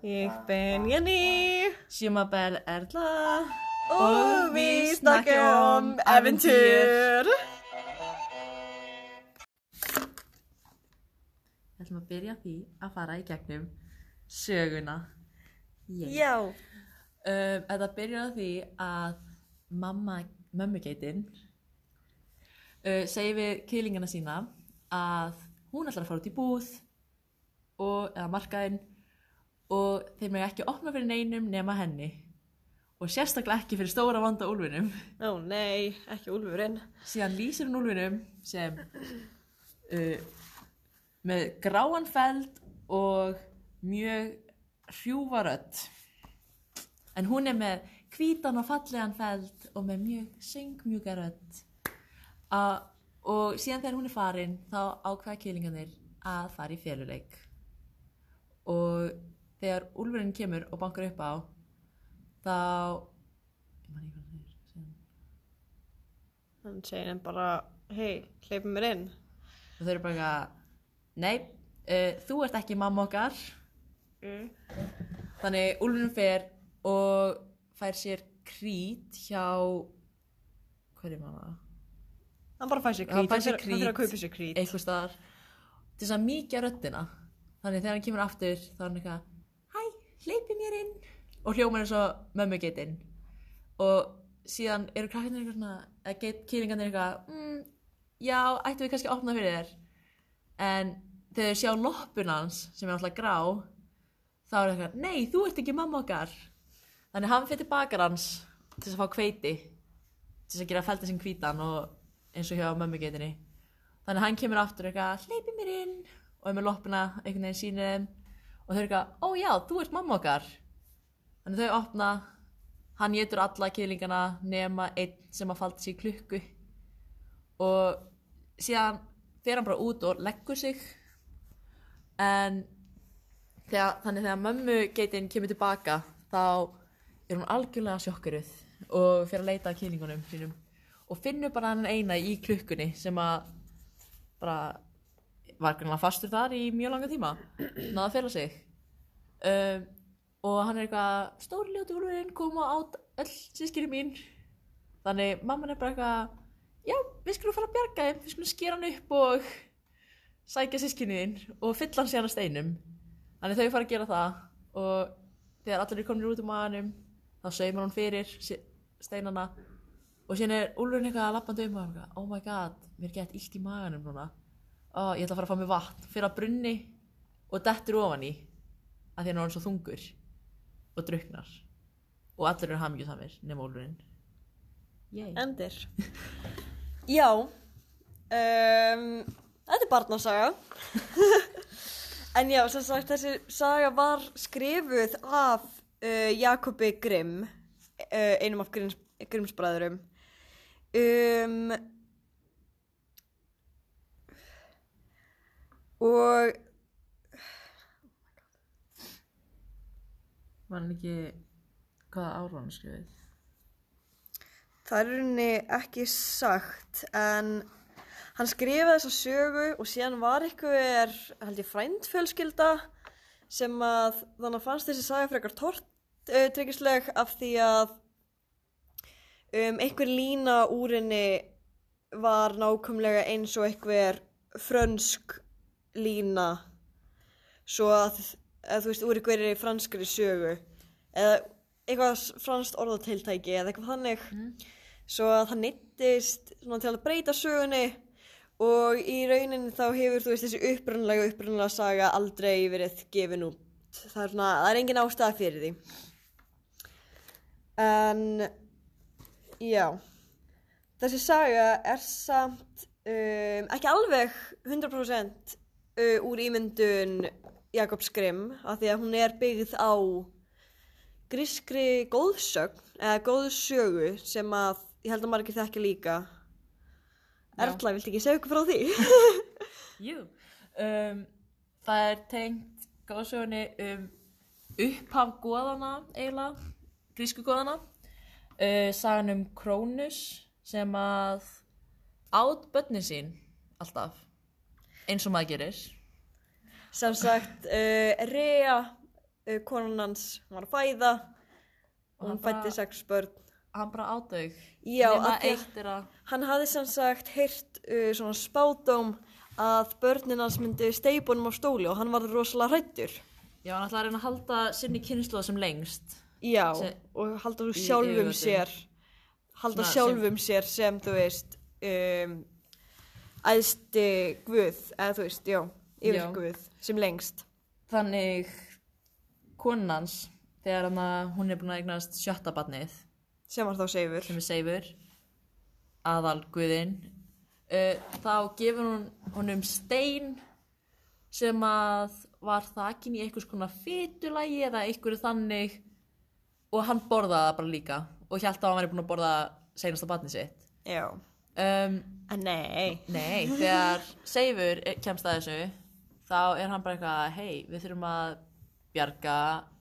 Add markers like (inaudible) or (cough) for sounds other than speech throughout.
Ich bin Jenny Sjumabel Erla och vi snackar om äventyr. Við ætlum að byrja því að fara í gegnum söguna. Yay. Já, Um, þetta byrjar því að mamma, mömmugeitin uh, segir við kýlingana sína að hún ætlar að fara út í búð og, eða markaðinn og þeir með ekki opna fyrir neinum nema henni. Og sérstaklega ekki fyrir stóra vanda úlfinum. Ó nei, ekki úlfurinn. síðan lýsir hún úlfinum sem uh, með gráan feld og mjög hrjúfa rödd. En hún er með hvítan og fallegan feld og með mjög söngmjúka rödd. Uh, og síðan þegar hún er farin þá ákveða kýlingarnir að fara í féluleik og þegar úlfurinn kemur og bankar upp á þá ég man ekki hvað það er síðan Hann segir henn bara, hei, hleypum mér inn. og þau eru bara eitthvað nei, uh, þú ert ekki mamma okkar Mm. þannig Úlfurinn fer og fær sér krít hjá hvað er maður Hann bara fær sér krít, hann fyrir að kaupa sér krít. eitthvað staðar til þess að mýkja röddina þannig þegar hann kemur aftur þá er hann eitthvað hleypi mér inn og hljómar eins og mömmu getinn og síðan eru krakkarnir eitthvað svona eða get, kýringarnir eitthvað mm, já, ættum við kannski að opna fyrir þér? En þegar þau sjá loppun hans sem er alltaf grá þá er eitthvað, nei, þú ert ekki mamma okkar. Þannig hann fyrir bakar hans til að fá kveiti til að gera felda sinn hvítan og eins og hjá mömmu getinni. Þannig hann kemur aftur eitthvað, hleypi mér inn. Og er með loppuna einhvern veginn sínir þeim og þau eru eitthvað, ó já, þú ert mamma okkar. Þannig þau opna hann getur alla kýlingana nema einn sem að falda sér klukku. Og síðan fer hann bara út og leggur sig. En þegar, þannig þegar mömmu geitin kemur tilbaka þá er hún algjörlega sjokkuruð og fer að leita að kýlingunum sínum. Og finnur bara hann eina í klukkunni sem að bara var grunlega fastur þar í mjög langa tíma. Náða að fela sig um, og hann er eitthvað stóri ljóti úlfurinn kom og át öll sískiri mín. Þannig mamman er bara eitthvað já, við skulum fara að bjarga þeim við skulum skera hann upp og sækja sískinniðinn og fylla hann síðan að steinum. Þannig þau fara að gera það og þegar allir er komin út um maðanum þá saumar hún fyrir steinana og síðan er úlfurinn eitthvað lappandi um og hann eitthvað, oh my god, mér er gett illt í maganum núna. Ó, ég ætla að fara að fá mér vatn. Fyrir að brunni og dettur ofan í að því hann er orðinn svo þungur og druknar og allir eru hamingjusamir nema úlfurinn Yay. Endir. (laughs) Já, um, þetta er barnasaga. (laughs) en já, sem sagt, þessi saga var skrifuð af uh, Jakobi Grimm, uh, einum af Grimms, Grimmsbræðurum. Um, og Hann ekki hvaða ára hann skrifið? Það er rauninni ekki sagt en hann skrifaði þessa sögu og síðan var einhver, held ég, frændfjölskylda sem að þannig fannst þessi saga frekar tortryggisleg af því að um, einhver lína úr henni var nákvæmlega eins og einhver frönsk lína svo að, að þú veist, úr einhverju franskri sögu. Eða eitthvað franskt orðatiltæki eða eitthvað þannig. Svo að það nýttist svona til að breyta sögunni. Og í rauninni þá hefur þú veist þessi upprunlega upprunlega saga aldrei verið gefin út. Það er svona, það er engin ástæða fyrir því. En já. Þessi saga er samt um, ekki alveg 100% uh, úr ímyndun Jakobs Grimm af því að hún er byggð á grískri góðsögn eða góðsögu sem að ég held að margir þekki líka. Erla, viltu ekki segja okkur frá því? (laughs) Jú, um, það er tengt góðsögunni um upphaf goðana eiginlega, grísku goðana uh, sagan um Krónus sem að át börnin sín alltaf eins og maður gerir sem sagt, uh, Rea uh, konan hans var að fæða og hann bara- fætti sex börn Hann bara ádög. Já, að- hann hafði sem sagt heyrt uh, svona spádóm að börnin hans myndi steibunum á stóli og hann var rosalega hrættur Já, hann ætlaði að reyna að halda sinni kynnslóð sem lengst. já, Se- og halda í sjálfum sér halda Svona sjálfum sér sem þú veist um, æðsti guð eða þú veist, já, yfir Já. guð sem lengst Þannig konan hans, þegar hann að hún er búin að eignast sjötta barnið, sem var þá seifur sem er Seifur, aðal guðinn, uh, þá gefur hún honum stein sem að var þakin í einhvers konar fytulægi eða einhverju þannig og hann borðaði það bara líka og hjælt að hann væri búin að borða seinasta barnið sitt. já, Um, nei Nei, þegar Seifur kemst að þessu þá er hann bara eitthvað hei, við þurfum að bjarga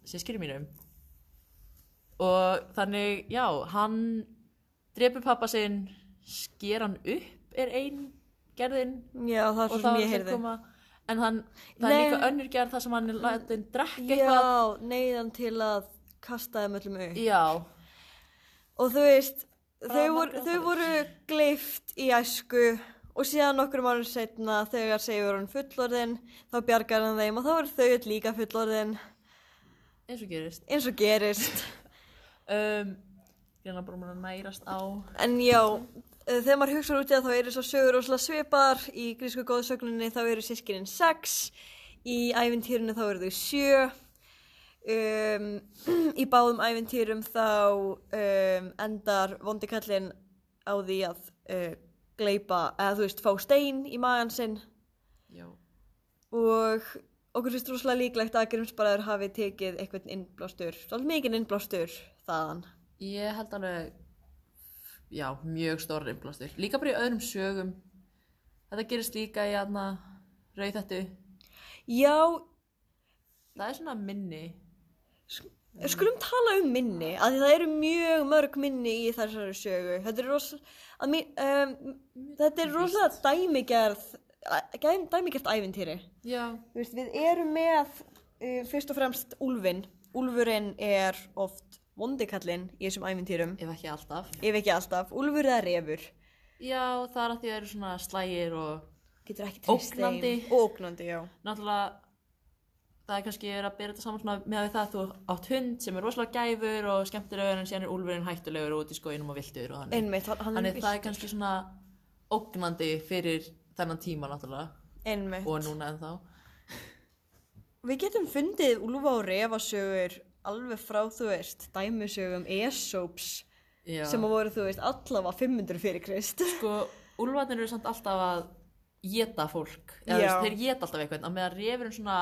sískiri mínum. Og þannig, já, hann drepur pappa sinn sker hann upp er ein gerðin já, það er og þá er heyrði. koma. En hann, það er Nei. líka önnur gerð þar sem hann er lætin drekka eitthvað. já, neyðan til að kasta þeim öllum upp. Já, og þú veist þau margar þau voru gleift í æsku og síðan nokkur mánuð setna þegar segjur hann fullorðin þá bjargar hann þeim og þá eru þau líka fullorðin. Eins og gerist. Eins og gerist. (laughs) Um, er bara múin að nærast á. En já, eh, þegar maður hugsa út í það þá eru svo sögur rosalega svipar í grísku góðsögninni þá eru sískinin sex í ævintýrinu þá eru þau sjö. Um, (clears throat) í báðum ævintýrum þá um, endar vondikallin á því að uh, gleipa, eða þú veist, fá stein í magan sinn já, og okkur finnst rosalega líklegt að Grimsbaraður hafi tekið eitthvað innblástur, svolítið mikið innblástur þaðan. Ég held alveg, já, mjög stór innblástur. Líka bara í öðrum sögum. Þetta gerist líka í aðna rauðhættu. Já, Það er svona minni. Skulum tala um minni, af því það eru mjög mörg minni í þessari sögu. Þetta er rosalega, um, þetta er rosalega dæmigerð, gæm- dæmigerð ævintýri. Veist, við erum með uh, fyrst og fremst úlfinn. Úlfurinn er oft vondikallinn í þessum ævintýrum, Ef ekki alltaf. ef ekki alltaf. Úlfur eða refur. Já, það er að því að það eru svona slægir og. Ógnandi. Ógnandi, já. náttúrulega það er kannski er að byrja þetta saman með það að þú átt hund sem er rosalega gæfur og skemmtilegur en síðan er úlfurinn hættulegur og út í skóinum og viltur og þannig. Einmitt, hann, hann Þannig það er kannski svona ógnandi fyrir þennan tíma náttúrulega Einmitt. og núna ennþá. Við getum fundið úlfa og refasögur alveg frá, þú veist, dæmisögum Aesopes Já. sem að voru, þú veist, allavega 500 fyrir Krist. Sko, úlfarnir eru samt alltaf að geta fólk. Eða, veist, þeir geta alltaf eitthvað. Að meðan refurinn svona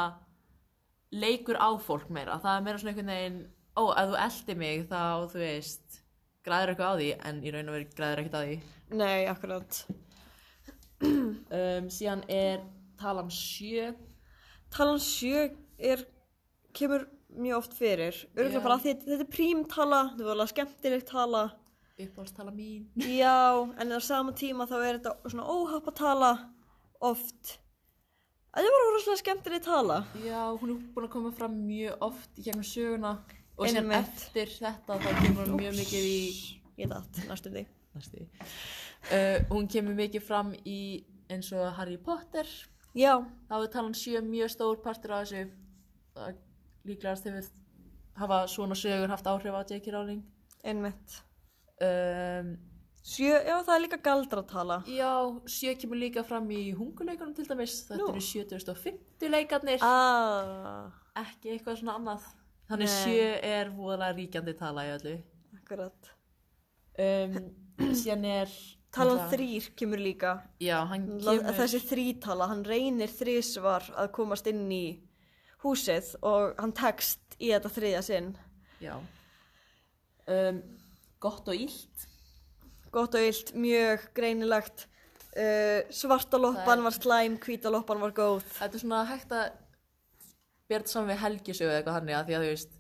leikur á fólk meira. Það er meira svona einhvern veginn, ó, ef þú eldi mig þá, þú veist, græður eitthvað á því, en í raun og veru græður ekkert á því. Nei, akkurat. Um, síðan er talan sjö. Talan 7 er, kemur mjög oft fyrir. Örgulega bara að þetta, þetta er prímtala, þetta er alveg skemmtileg tala. Uppáhaldstala mín. Já, en á sama tíma þá er þetta svona óhappatala oft. Þetta var rosalega skemmtileg tala. Já, hún er búin að koma fram mjög oft í gegnum söguna. Og Einmitt. eftir þetta þá kemur hún mjög mikið í Ég datt, næstum því. Uh, hún kemur mikið fram í eins og Harry Potter Já, þá er talan sjö mjög stór partur af þessu Það líklegast hefur hafa svona sögur haft áhrif á J.K. Rowling einmitt. um, Sjö, já, það er líka galdratala. Já, sjö kemur líka fram í hunguleikunum til dæmis þetta eru 7050 leikarnir Ah, ekki eitthvað svona annað þannig Nei. sjö er voðalega ríkjandi tala í öllu akkurat. um, (clears throat) síðan er Talan þrýr kemur líka. Já, hann kemur Þessi þrítala, hann reynir þrísvar að komast inn í húsið og hann tekst í þetta þriðja sinn. Já um, Gott og illt Gott og illt, mjög greinilegt. Uh, svarta loppan var slæm, hvíta loppan var góð. Þetta er svona hægt að þetta saman við helgisögu eða eitthvað hannig að því að þú veist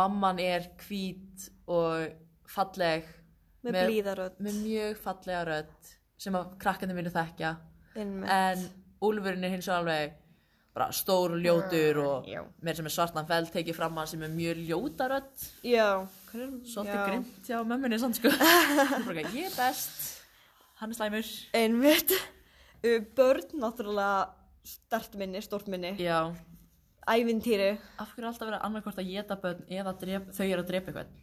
mamman er hvít og falleg Með, Með- blíðarödd. með mjög fallega rödd sem að krakkandi munu þekkja Einmitt. en Úlfurinn er hins vegar alveg bara stór og ljótur og já. meir sem er svartan fell tekið fram hann sem er mjög ljóta rödd Já, hvernig svolítið grimt hjá mömmunni samt sko (laughs) ég er best hann er slæmur Einmitt. Börn, náttúrulega, stert minni, stort minni. já, Ævintýri. af hverju er alltaf verið annarkvort að geta börn eða drep, þau eru að drepa eitthvað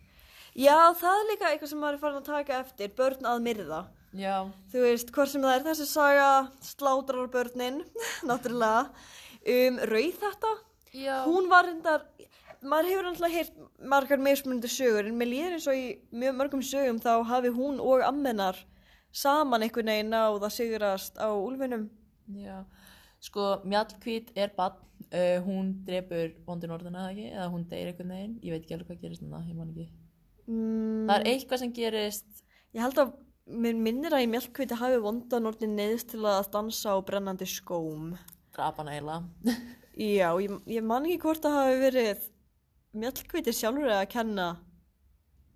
Já, það er líka eitthvað sem maður er farin að taka eftir. Börn að myrða. já, Þú veist, hvort sem það er þessi saga, slátrar börnin, (laughs) náttúrulega. Um, rauð þetta. já Hún var reyndar, maður hefur náttúrulega heyrt margar mismunandi sögur, en mér líður eins og í mjög mörgum sögum þá hafi hún og ammenar saman einhvern veginn náð að sigrast á úlfinum. Já, sko Mjallkvít er bann, uh, hún drepur vondin orðina eða ekki, eða hún deyr einhvern veginn, ég veit ekki alveg hvað gerist núna, ég man ekki. Mm, Það er eitthvað sem gerist, Ég held að mér minnir að í mjölkviti hafi vondan orðin neðist til að dansa á brennandi skóm. Drapa hana eiginlega. Já, ég, ég man ekki hvort það hafi verið mjölkviti sjálfur að kenna.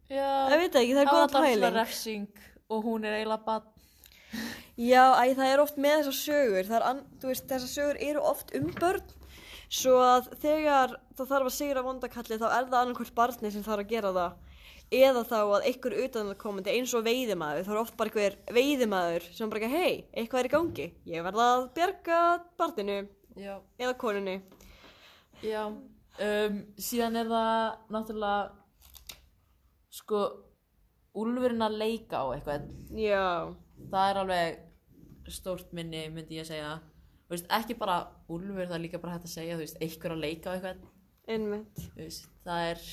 Já, Ég veit ekki, það er það góð var alltaf refsing og hún er eiginlega bann. Já, æ, það er oft með þessar sögur. Það an, veist, þessar sögur eru oft um börn. Svo að þegar það þarf að sigra vondakalli þá er það annarkvært barni sem þarf að gera það. Eða þá að einhver utanakomandi eins og veiðimaður, þá er oft bara einhver veiðimaður sem bara, hei, eitthvað er í gangi. Ég verða að bjarga barninu Já, eða konunni. já. Um, síðan er það náttúrulega, sko, úlfurinn að leika á eitthvað. Já, það er alveg stórt minni myndi ég að segja veist, ekki bara úlfur, það er líka bara hægt að segja veist, einhver að leika á eitthvað einmitt. Veist, það er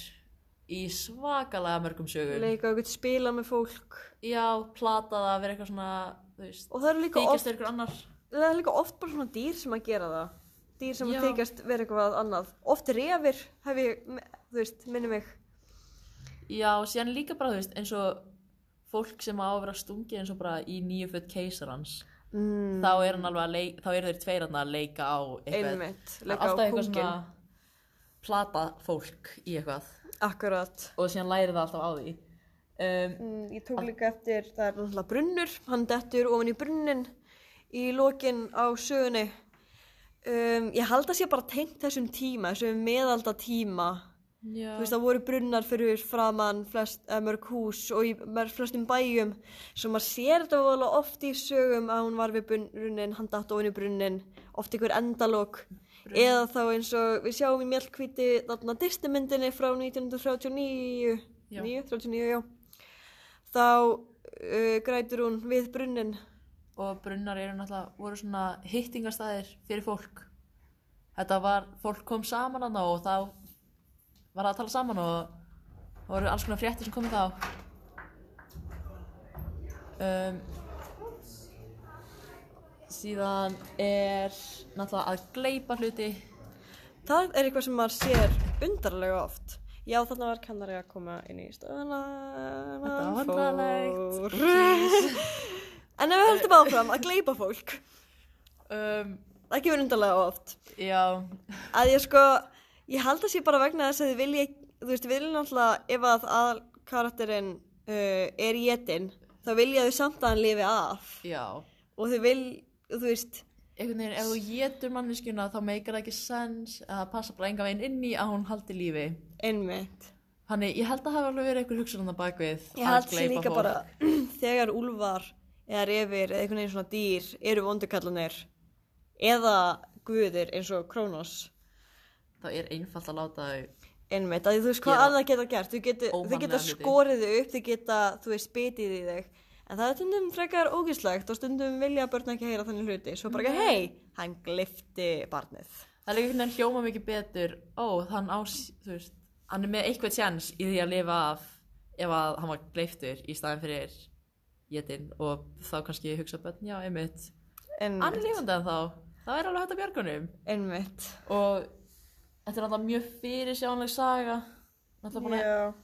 í svakalega mörgum sögum Leika okkur spila með fólk. já, plata það að vera eitthvað svona veist, Og það eru líka oft, það er líka oft bara svona dýr sem að gera það. Dýr sem Já. að þykjast vera eitthvað annað. Oft refir hef ég, þú veist, minni mig. já, síðan líka bara, þú veist, eins og fólk sem á að vera stungið eins og bara í nýju föt keisarans Mm, þá er hann alveg að leika, þá eru þeir tveir að leika á eitthvað alltaf eitthvað svona plata fólk í eitthvað Akkurat. og síðan læri það alltaf á því um, Mm, ég tók líka eftir, það er náttúrulega brunnur, hann dettur ofan í brunnin í lokin á sögunni. Um, ég held að sé bara tengt þessum tíma, þessum meðalda tíma. já, Þú veist, það voru brunnar fyrir framann flest, eh, mörg hús og í mörg flestum bæjum. Svo maður sér þetta voðalega oft í sögum að hún var við brunnin, hann datt ofan í brunnin, oft einhver endalok. Eða þá eins og við sjáum í mjölkvíti þarna Disneymyndinni frá 1939, Já. 9, 39, já. Þá uh, grætur hún við brunnin. og brunnar eru náttúrulega voru svona hittingastæðir fyrir fólk þetta var, fólk kom saman hann og þá var það að tala saman og voru alls konar fréttir sem komið þá um, síðan er náttúrulega að gleipa hluti Það er eitthvað sem maður sér undarlega oft. Já, þarna var kennari að koma inn í stöðuna. Þetta var vandræðalegt. (laughs) en ef við höldum áfram að gleypa fólk, um, það gefur undarlega oft. já, Að ég sko, ég held að sé bara vegna þess að þið vilja, þú veist, við viljum náttúrulega, ef að aðal karakterinn uh, er í etin, þá vilja þau samt að hann lifi af. já Og þau vil, þú veist, einhvern veginn, ef þú getur manneskjuna þá meikar það ekki sens eða það passa bara enga veginn inn í að hún haldi lífi einmitt. Þannig, ég held að það hafi alveg verið einhver hugsun á bakvið Ég að held sér líka fólk. bara (clears throat) þegar úlfar eða refir eða einhvern veginn svona dýr eru vondukallanir eða guðir eins og Kronos Það er einfalt að láta þau einmitt, að þú veist hvað annað geta gert þau geta, þau geta hluti. skorið þau upp þau geta, þú veist, bitið í þig en það er stundum frekar ógislegt og stundum vilja börn ekki heyra þannig hluti. Svo bara ekki, hei, hann glifti barnið. Það er einhvern veginn hljóma mikið betur Ó, þann á, s- þú veist Hann er með eitthvað tjans í því að lifa af ef að hann var gleiftur í staðin fyrir jetin og þá kannski hugsa börn, já, einmitt. Hann er lifandi en þá Það er alveg hægt að björgunum einmitt. Og þetta er alltaf mjög fyrir sjánleg saga. Náttúrulega búin að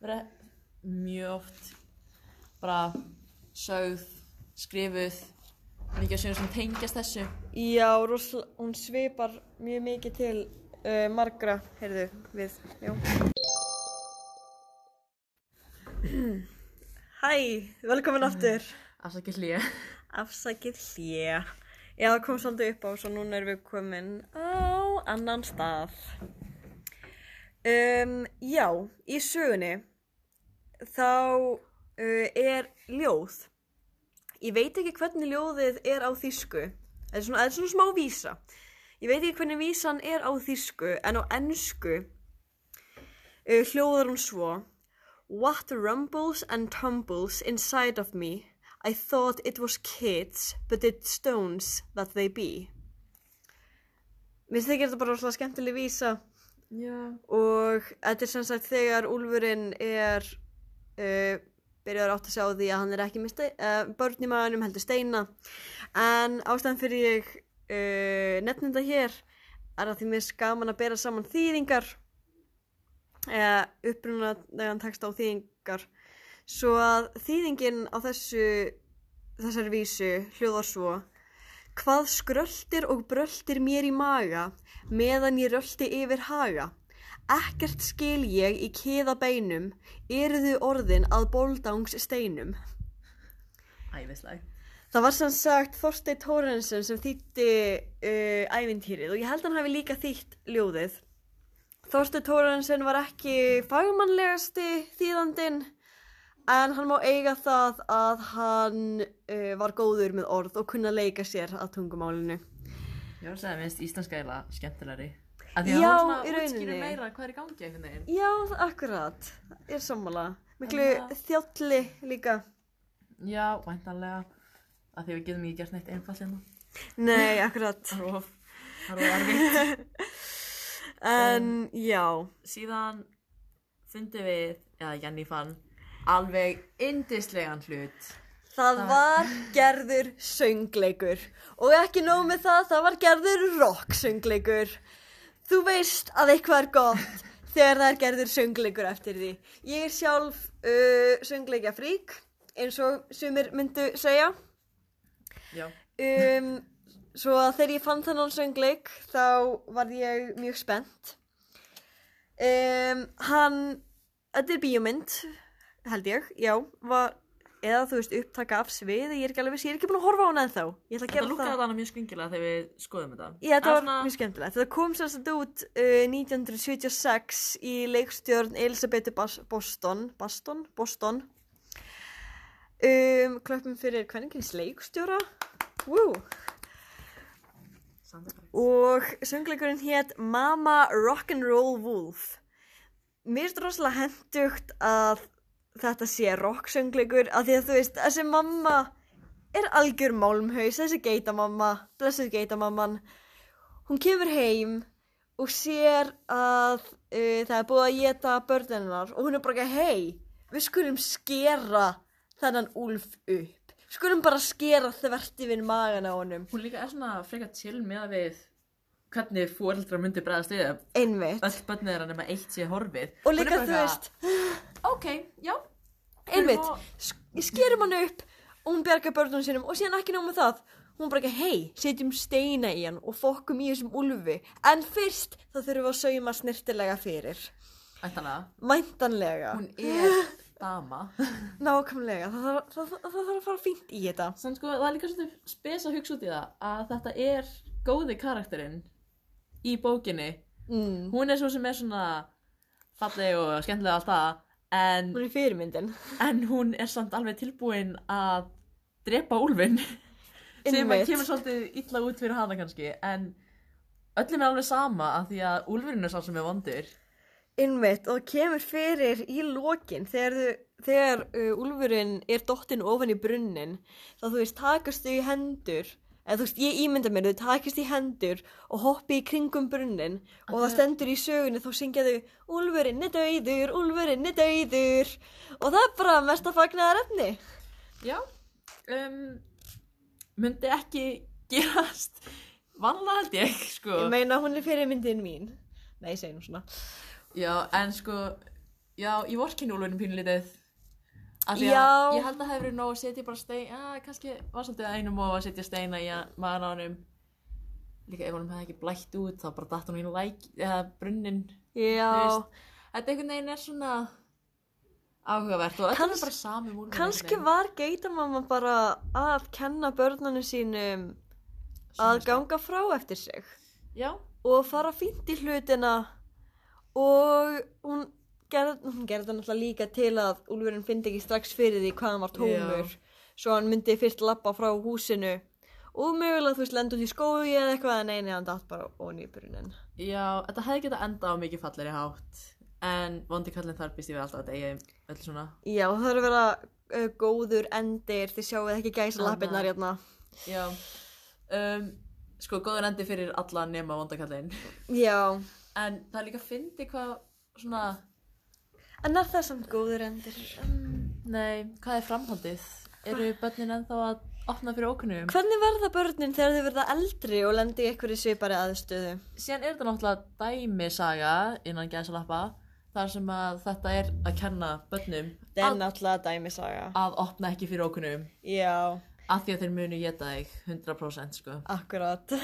vera mjög oft bara sögð, skrifuð mikið af sögum sem tengjast þessu Já, rosl, hún svipar mjög mikið til uh, margra, heyrðu, við. (clears throat) Hæ, velkomin aftur. afsakið hlýja Afsakið hlje. Já, það kom svolítið upp á, svo núna erum við komin á annan stað. Um, já, í sögunni þá uh, er ljóð. Ég veit ekki hvernig ljóðið er á þýsku. Það er svona, það er svona smá vísa. Ég veit ekki hvernig vísan er á þýsku, en á ennsku uh, hljóðar hún svo What rumbles and tumbles inside of me I thought it was kids but it's stones that they be Mér þykir þetta bara svona skemmtileg vísa Já. og þetta er sem sagt þegar Úlfurinn er uh, byrjar átt að sjá því að hann er ekki með uh, börn í maðunum heldur steina en ástæðan fyrir ég uh, nefnum þetta hér er að því mér gaman að bera saman þýðingar eða upprunalega texta á þýðingar svo að þýðingin á þessu þessari vísu hljóðar svo Hvað skröltir og bröltir mér í maga meðan ég rölti yfir haga? Ekkert skil ég í kiða beinum, eruðu orðin að bóldangs steinum. Ævisleg. Það var sem sagt Þorstein Tórensen sem þýtti uh, ævintýrið og ég held að hann hafi líka þýtt ljóðið. Þorstein Tórensen var ekki fagmannlegasti þýðandinn en hann má eiga það að hann uh, var góður með orð og kunna leika sér að tungumálinu. Ég var að segja, minnst íslenska eiginlega skemmtilegri. Af því Já, að í hún svona útskýrir rauninni. meira hvað er í gangi einhvern veginn. Já, akkurat. Ég er sammála. Miklu En það- þjálli líka. Já, væntanlega. Af því við getum ekki gert neitt einfalt hérna. Nei, akkurat. Það er of, það er of erfitt. (laughs) En já, Síðan fundum við, eða Jenny fann, alveg indislegan hlut. Það var gerður söngleikur. Og ekki nóg með það, það var gerður rock söngleikur. Þú veist að eitthvað er gott þegar það er gerður söngleikur eftir því. Ég er sjálf uh, söngleikja frík, eins og sumir myndu segja. Já. Um, svo að þegar ég fann þennan söngleik þá var ég mjög spennt. Um, hann, þetta er bíómynd, held ég, já, var, eða þú veist, upptaka af svið, ég er ekki alveg viss, ég er ekki búin að horfa á. Ég ætla að Þetta lúkkaði þarna mjög skringilega þegar við skoðum þetta. Já, þetta var er svona- mjög skemmtilegt. Þetta kom sagt út uh, 1976 í leikstjórn Elisabethu Boston, Boston, Boston. Um, klöppum fyrir hvernig leikstjóra. Woo! Og söngleikurinn hétt Mama Rock'n'Roll Wolf mér finnst rosalega hendugt að þetta sé rocksöngleikur af því að þú veist, þessi mamma er algjör málmhaus, þessi geitamamma blessuð geitamamman hún kemur heim og sér að uh, það er búið að geta börninnar og hún er bara ekki hei, við skulum skera þennan úlf upp skulum bara skera þvert yfir magan á honum Hún líka er svona frekar chill með að við hvernig fóreldrar myndi bregðast við einmitt öll börnið er að nema eitt sé horfið. og líka þú veist (gasps) Ok, já. Einmitt, skerum hann upp og hún bjargar börnunum sínum og síðan ekki með það hún bara ekki, hei, setjum steina í hann og fokkum í þessum úlfi en fyrst þá þurfum við að sauma snirtilega fyrir Ættanlega. væntanlega, Hún er dama. (laughs) nákvæmlega það, þarf að fara fínt í þetta Sann sko, það er líka svolítið spes að hugsa út í það að þetta er góði karakterinn í bókinni. mm. Hún er svo sem er svona falleg og skemmtilega allt það en, hún er fyrirmyndin. en hún er samt alveg tilbúin að drepa úlfinn (laughs) sem að kemur svolítið illa út fyrir hana kannski. En öllum er alveg sama af því að úlfurinn er sá sem er vondur. Einmitt, og kemur fyrir í lokin. Þegar, þau- þegar uh, úlfurinn er dottinn ofan í brunnin þá þú veist takast þau í hendur eða þú veist ég ímynda mér þau takast í hendur og hoppi í kringum brunnin og það stendur í sögunni þá syngja þau úlfurinn er dauður, úlfurinn er dauður. Og það er bara mest að fagnaðar efni Já um, myndi ekki gerast vanlega held ég sko. Ég meina hún er fyrirmyndin mín. Nei, nú svona. Já, en sko, já, ég vorkinn úlfurinn pínlítið. Af því Já. að ég held að það hefur verið nóg að setja bara stein, já, kannski var svolítið að einum og að setja steina í maður á hannum. Líka ef honum hefði ekki blætt út, þá bara datt hún í læk, eða brunnin. já, Þetta einhvern veginn er svona áhugavert og þetta er bara sami úlfurinn. kannski var geitamamma bara að kenna börnunum sínum að ganga frá eftir sig Já, og fara fínt í hlutina og hún gerði, hún gerði það náttúrulega líka til að Úlfurinn fyndi ekki strax fyrir því hvað hann var tómur. Já. svo hann myndi fyrst lappa frá húsinu. Og mögulega þú veist lenda út í skói eða eitthvað en eini hann datt bara onni í brunin já, þetta hefði getað enda á mikið falleri hátt. En vondi kallinn þar býst ég við alltaf að eigi öll svona. Já, það þarf að vera uh, góður endir þið sjáuð ekki gæsa Anna. lappirnar hérna. Já. Um, Sko, góður endi fyrir alla nema vondakallinn. Já, En það er líka að fyndi hvað svona en er það samt góður endir? Um, Nei, hvað er framhaldið? Eru börnin ennþá að opna fyrir ókunnum? hvernig verða börnin þegar þau verða eldri og lendi í einhverju svipari aðstöðu? Síðan er þetta náttúrulega dæmisaga innan gæsalappa þar sem að þetta er að kenna börnum Það er náttúrulega dæmisaga að opna ekki fyrir ókunnum Já, af því að þeir munu geta þig 100% sko akkurat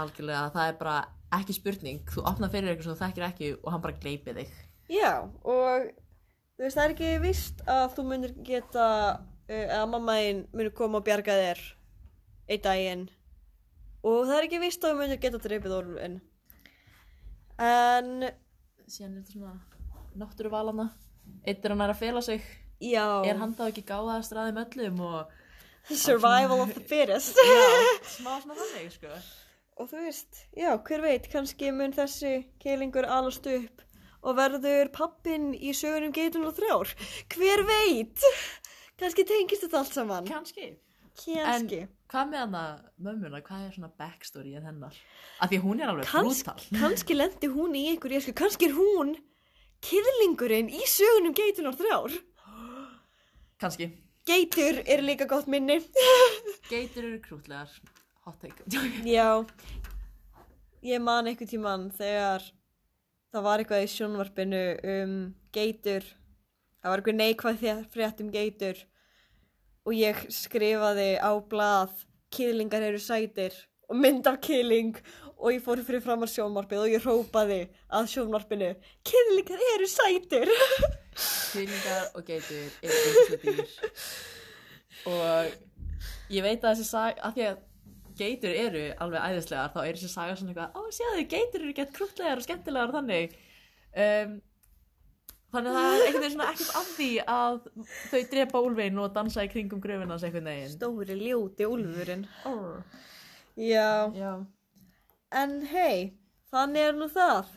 algjörlega það er bara ekki spurning þú opna fyrir eitthvað sem þú þekkir ekki og hann bara gleipi þig Já, og þú veist, það er ekki víst að þú munir geta, uh, að mamma þín munir koma og bjarga þér einn daginn. Og það er ekki víst að þú munir geta dreipið orðin. En, síðan er þetta svona náttúruvalana eitt er hann að fela sig. Já, er hann þá ekki gáða að straðum öllum og survival of the fittest. já, smá svona þannig sko. Og þú veist, já, hver veit, kannski mun þessi keilingur alast upp og verður pappin í sögunum geitun og þrjár. Hver veit? Kannski tengist þetta allt saman. kannski Kannski. En hvað með hana mömmuna, hvað er svona backstory en hennar? Af því hún er alveg Kans, brútal. (laughs) kannski lendi hún í einhver jesku, kannski er hún kyrlingurinn í sögunum geitunar þrjár. Kannski. Geitur er líka gott minni. (laughs) Geitur eru krútlegar. Hot take. Já, ég man einhvern tíman þegar það var eitthvað í sjónvarpinu um geitur. Það var eitthvað neikvæð frétt um geitur og ég skrifaði á blað kýrlingar eru sætir og mynd af kýrling og ég fór fyrir fram að sjónvarpið og ég hrópaði að sjónvarpinu kýrlingar eru sætir. (laughs) Kýlingar og geitur eru einhversu dýr. Og ég veit að þessi sag, af því að geitur eru alveg æðislegar, þá er þessi saga svona eitthvað, ó, sjáðu, geitur eru gett krútlegar og skemmtilegar þannig. Um, þannig að það er einhvern veginn svona ekkert af því að þau drepa úlfinn og dansa í kringum gröfinans einhvern veginn. Stóri ljóti úlfurinn. Orr. Já, Já. en hei, þannig er nú það.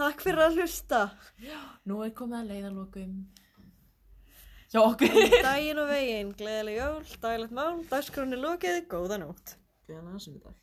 Takk fyrir að hlusta. Nú er komið að leiðarlokum. Hjá okkur. Dægin og veginn, gleðileg jól, daglegt mál, dagskroni lokið, góða nótt. Góðan aðsyndag.